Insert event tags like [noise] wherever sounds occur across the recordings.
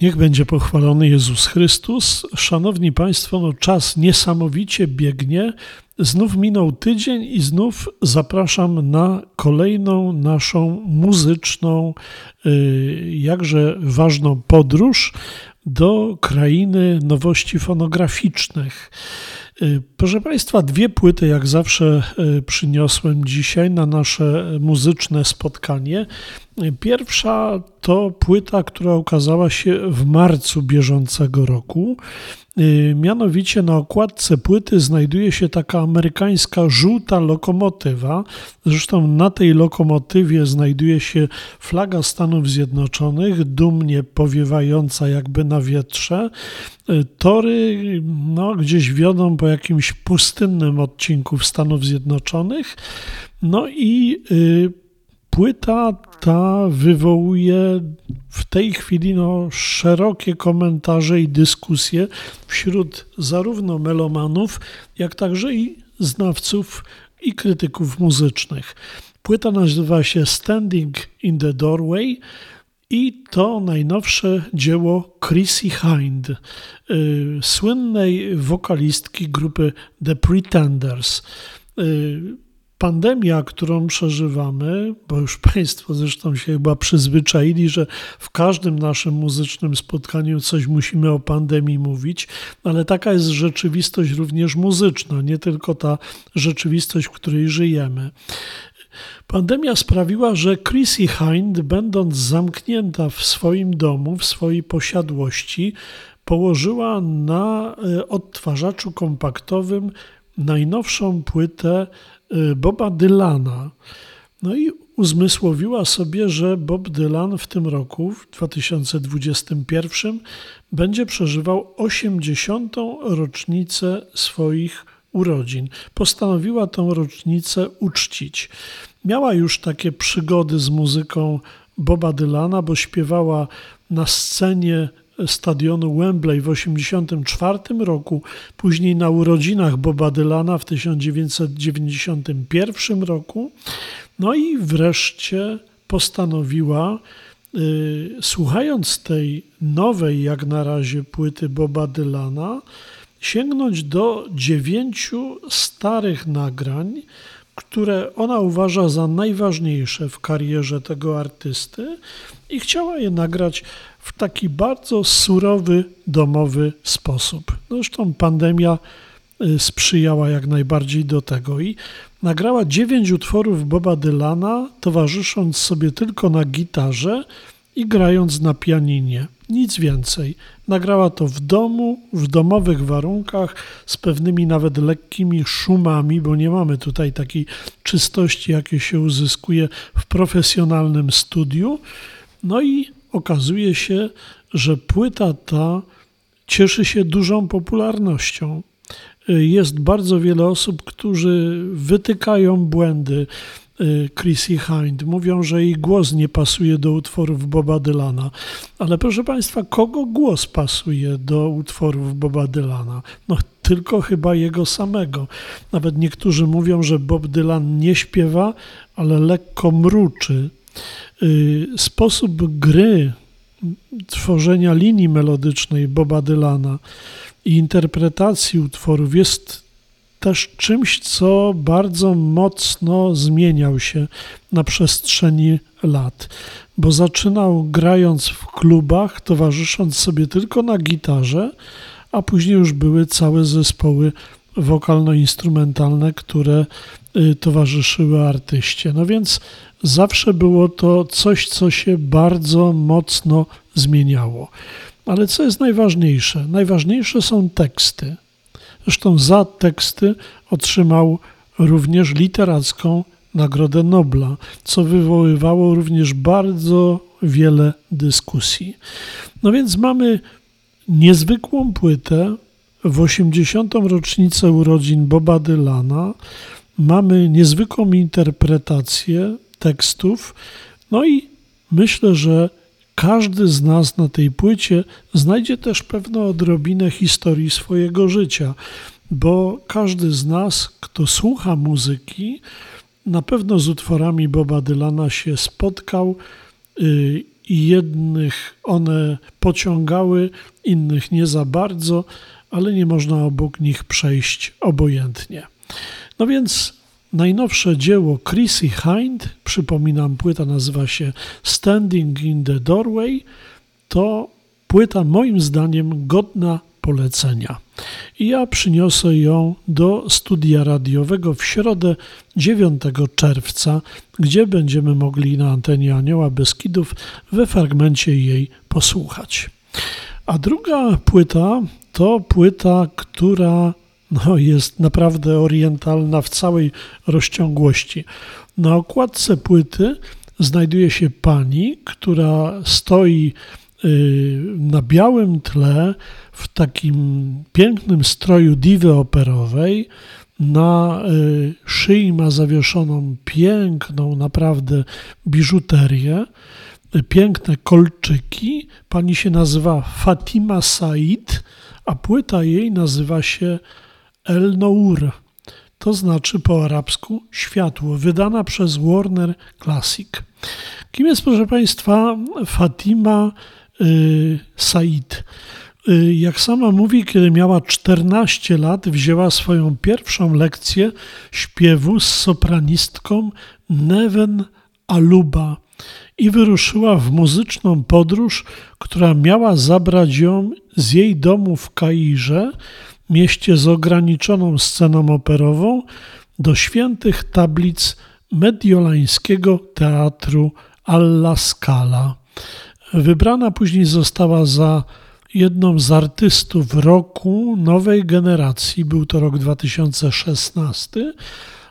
Niech będzie pochwalony Jezus Chrystus. Szanowni Państwo, no czas niesamowicie biegnie. Znów minął tydzień i znów zapraszam na kolejną naszą muzyczną, y, jakże ważną podróż do krainy nowości fonograficznych. Y, proszę Państwa, dwie płyty, jak zawsze, y, przyniosłem dzisiaj na nasze muzyczne spotkanie. Pierwsza to płyta, która ukazała się w marcu bieżącego roku. Y, mianowicie na okładce płyty znajduje się taka amerykańska żółta lokomotywa. Zresztą na tej lokomotywie znajduje się flaga Stanów Zjednoczonych, dumnie powiewająca jakby na wietrze. Y, tory no, gdzieś wiodą po jakimś pustynnym odcinku Stanów Zjednoczonych. No i y, płyta ta wywołuje w tej chwili no, szerokie komentarze i dyskusje wśród zarówno melomanów, jak także i znawców i krytyków muzycznych. Płyta nazywa się Standing in the Doorway i to najnowsze dzieło Chrissy Hind, y, słynnej wokalistki grupy The Pretenders. Pandemia, którą przeżywamy, bo już [laughs] Państwo zresztą się chyba przyzwyczaili, że w każdym naszym muzycznym spotkaniu coś musimy o pandemii mówić, ale taka jest rzeczywistość również muzyczna, nie tylko ta rzeczywistość, w której żyjemy. Pandemia sprawiła, że Chrissy Hind, będąc zamknięta w swoim domu, w swojej posiadłości, położyła na e, odtwarzaczu kompaktowym najnowszą płytę Boba Dylana. No i uzmysłowiła sobie, że Bob Dylan w tym roku, w 2021, będzie przeżywał 80. rocznicę swoich urodzin. Postanowiła tę rocznicę uczcić. Miała już takie przygody z muzyką Boba Dylana, bo śpiewała na scenie stadionu Wembley w 1984 roku, później na urodzinach Boba Dylana w 1991 roku. No i wreszcie postanowiła, y, słuchając tej nowej, jak na razie, płyty Boba Dylana, sięgnąć do dziewięciu starych nagrań, które ona uważa za najważniejsze w karierze tego artysty i chciała je nagrać w taki bardzo surowy, domowy sposób. Zresztą pandemia y, sprzyjała jak najbardziej do tego i nagrała dziewięć utworów Boba Dylana, towarzysząc sobie tylko na gitarze i grając na pianinie. Nic więcej. Nagrała to w domu, w domowych warunkach, z pewnymi nawet lekkimi szumami, bo nie mamy tutaj takiej czystości, jakie się uzyskuje w profesjonalnym studiu. No i okazuje się, że płyta ta cieszy się dużą popularnością. Jest bardzo wiele osób, którzy wytykają błędy y, Chrissy Hind. Mówią, że jej głos nie pasuje do utworów Boba Dylana. Ale proszę Państwa, kogo głos pasuje do utworów Boba Dylana? No tylko chyba jego samego. Nawet niektórzy mówią, że Bob Dylan nie śpiewa, ale lekko mruczy. Y, sposób gry, tworzenia linii melodycznej Boba Dylana i interpretacji utworów jest też czymś, co bardzo mocno zmieniał się na przestrzeni lat, bo zaczynał grając w klubach, towarzysząc sobie tylko na gitarze, a później już były całe zespoły wokalno-instrumentalne, które y, towarzyszyły artyście. No więc zawsze było to coś, co się bardzo mocno zmieniało. Ale co jest najważniejsze? Najważniejsze są teksty. Zresztą za teksty otrzymał również literacką Nagrodę Nobla, co wywoływało również bardzo wiele dyskusji. No więc mamy niezwykłą płytę w 80. rocznicę urodzin Boba Dylana. Mamy niezwykłą interpretację tekstów, no i myślę, że każdy z nas na tej płycie znajdzie też pewną odrobinę historii swojego życia, bo każdy z nas, kto słucha muzyki, na pewno z utworami Boba Dylana się spotkał y, i jednych one pociągały, innych nie za bardzo, ale nie można obok nich przejść obojętnie. No więc najnowsze dzieło Chrissy Hind, przypominam, płyta nazywa się Standing in the Doorway, to płyta moim zdaniem godna polecenia. I ja przyniosę ją do studia radiowego w środę 9 czerwca, gdzie będziemy mogli na antenie Anioła Beskidów we fragmencie jej posłuchać. A druga płyta to płyta, która no, jest naprawdę orientalna w całej rozciągłości. Na okładce płyty znajduje się pani, która stoi y, na białym tle w takim pięknym stroju diwy operowej. Na y, szyi ma zawieszoną piękną, naprawdę biżuterię, piękne kolczyki. Pani się nazywa Fatima Said, a płyta jej nazywa się El Nour, to znaczy po arabsku światło, wydana przez Warner Classic. Kim jest, proszę Państwa, Fatima y, Said? Y, jak sama mówi, kiedy miała 14 lat, wzięła swoją pierwszą lekcję śpiewu z sopranistką Neven Aluba i wyruszyła w muzyczną podróż, która miała zabrać ją z jej domu w Kairze, mieście z ograniczoną sceną operową, do świętych tablic mediolańskiego teatru Alla Scala. Wybrana później została za jedną z artystów roku nowej generacji. Był to rok 2016,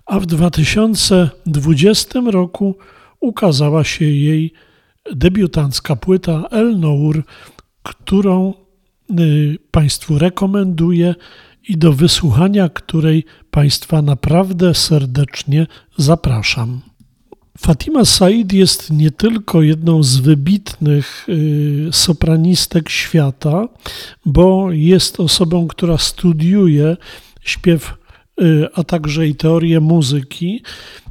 a w 2020 roku ukazała się jej debiutancka płyta El Nour, którą y, Państwu rekomenduję i do wysłuchania której Państwa naprawdę serdecznie zapraszam. Fatima Said jest nie tylko jedną z wybitnych y, sopranistek świata, bo jest osobą, która studiuje śpiew, y, a także i teorię muzyki.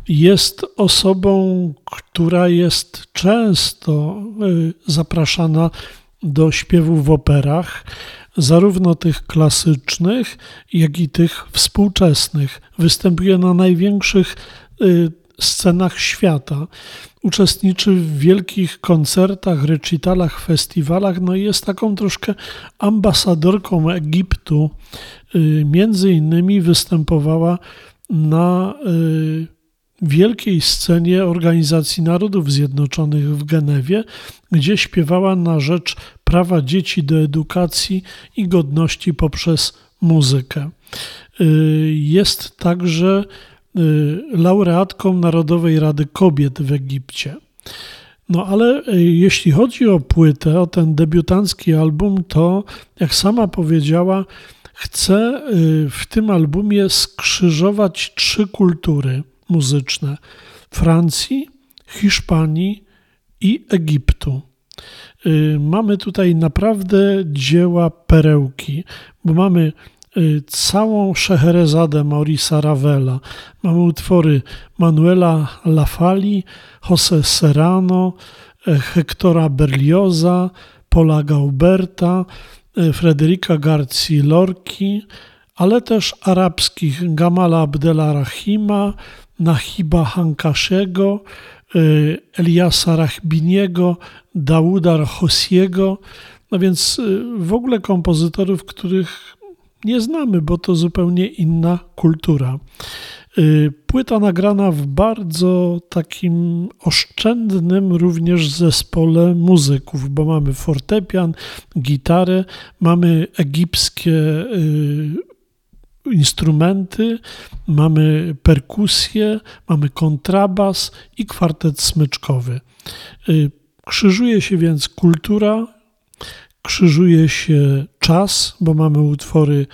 Jest osobą, która jest często y, zapraszana do śpiewu w operach, zarówno tych klasycznych, jak i tych współczesnych. Występuje na największych scenach świata. Uczestniczy w wielkich koncertach, recitalach, festiwalach, no i jest taką troszkę ambasadorką Egiptu. Y, między innymi występowała na y, wielkiej scenie Organizacji Narodów Zjednoczonych w Genewie, gdzie śpiewała na rzecz prawa dzieci do edukacji i godności poprzez muzykę. Y, jest także Y, laureatką Narodowej Rady Kobiet w Egipcie. No ale y, jeśli chodzi o płytę, o ten debiutancki album, to jak sama powiedziała, chce w tym albumie skrzyżować trzy kultury muzyczne: Francji, Hiszpanii i Egiptu. Mamy tutaj naprawdę dzieła perełki, bo mamy Y, całą Szehrezadę Maurisa Ravela. Mamy utwory Manuela Lafali, José Serrano, e, Hectora Berlioza, Paula Gauberta, e, Frederica Garci Lorki, ale też arabskich Gamala Abdela Rahima, Nahiba Hankaszego, e, Eliasa Rahbiniego, Dawuda Hosiego, no więc w ogóle kompozytorów, których nie znamy, bo to zupełnie inna kultura. Y, płyta nagrana w bardzo takim oszczędnym również zespole muzyków, bo mamy fortepian, gitarę, mamy egipskie y, instrumenty, mamy perkusję, mamy kontrabas i kwartet smyczkowy. Y, krzyżuje się więc kultura, krzyżuje się czas, bo mamy utwory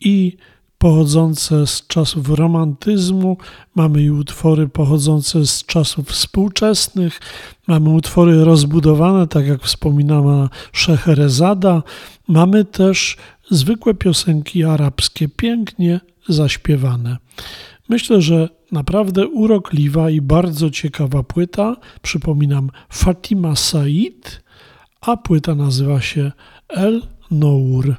i pochodzące z czasów romantyzmu, mamy i utwory pochodzące z czasów współczesnych, mamy utwory rozbudowane, tak jak wspominała Szeherezada, mamy też zwykłe piosenki arabskie, pięknie zaśpiewane. Myślę, że naprawdę urokliwa i bardzo ciekawa płyta. Przypominam Fatima Said, a płyta nazywa się El Nour.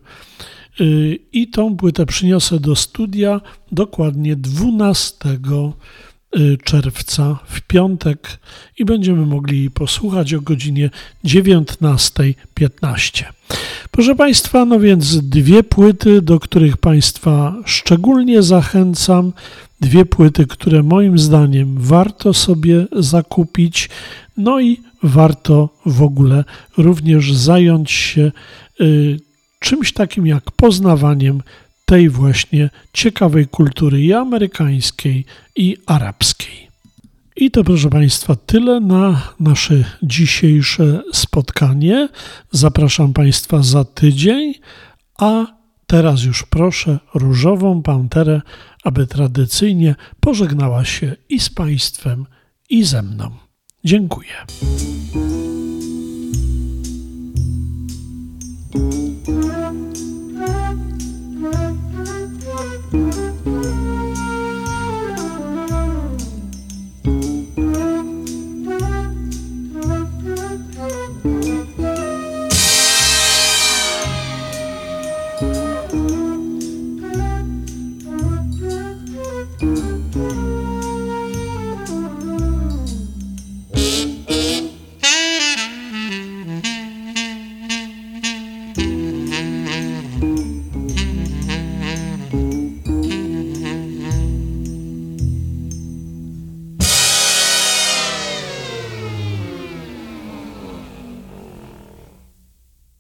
Y, I tą płytę przyniosę do studia dokładnie 12 y, czerwca w piątek i będziemy mogli posłuchać o godzinie 19.15. Proszę Państwa, no więc dwie płyty, do których Państwa szczególnie zachęcam. Dwie płyty, które moim zdaniem warto sobie zakupić, no i warto w ogóle również zająć się y, czymś takim jak poznawaniem tej właśnie ciekawej kultury i amerykańskiej, i arabskiej. I to, proszę Państwa, tyle na nasze dzisiejsze spotkanie. Zapraszam Państwa za tydzień, a teraz już proszę różową panterę, aby tradycyjnie pożegnała się i z Państwem, i ze mną. Dziękuję.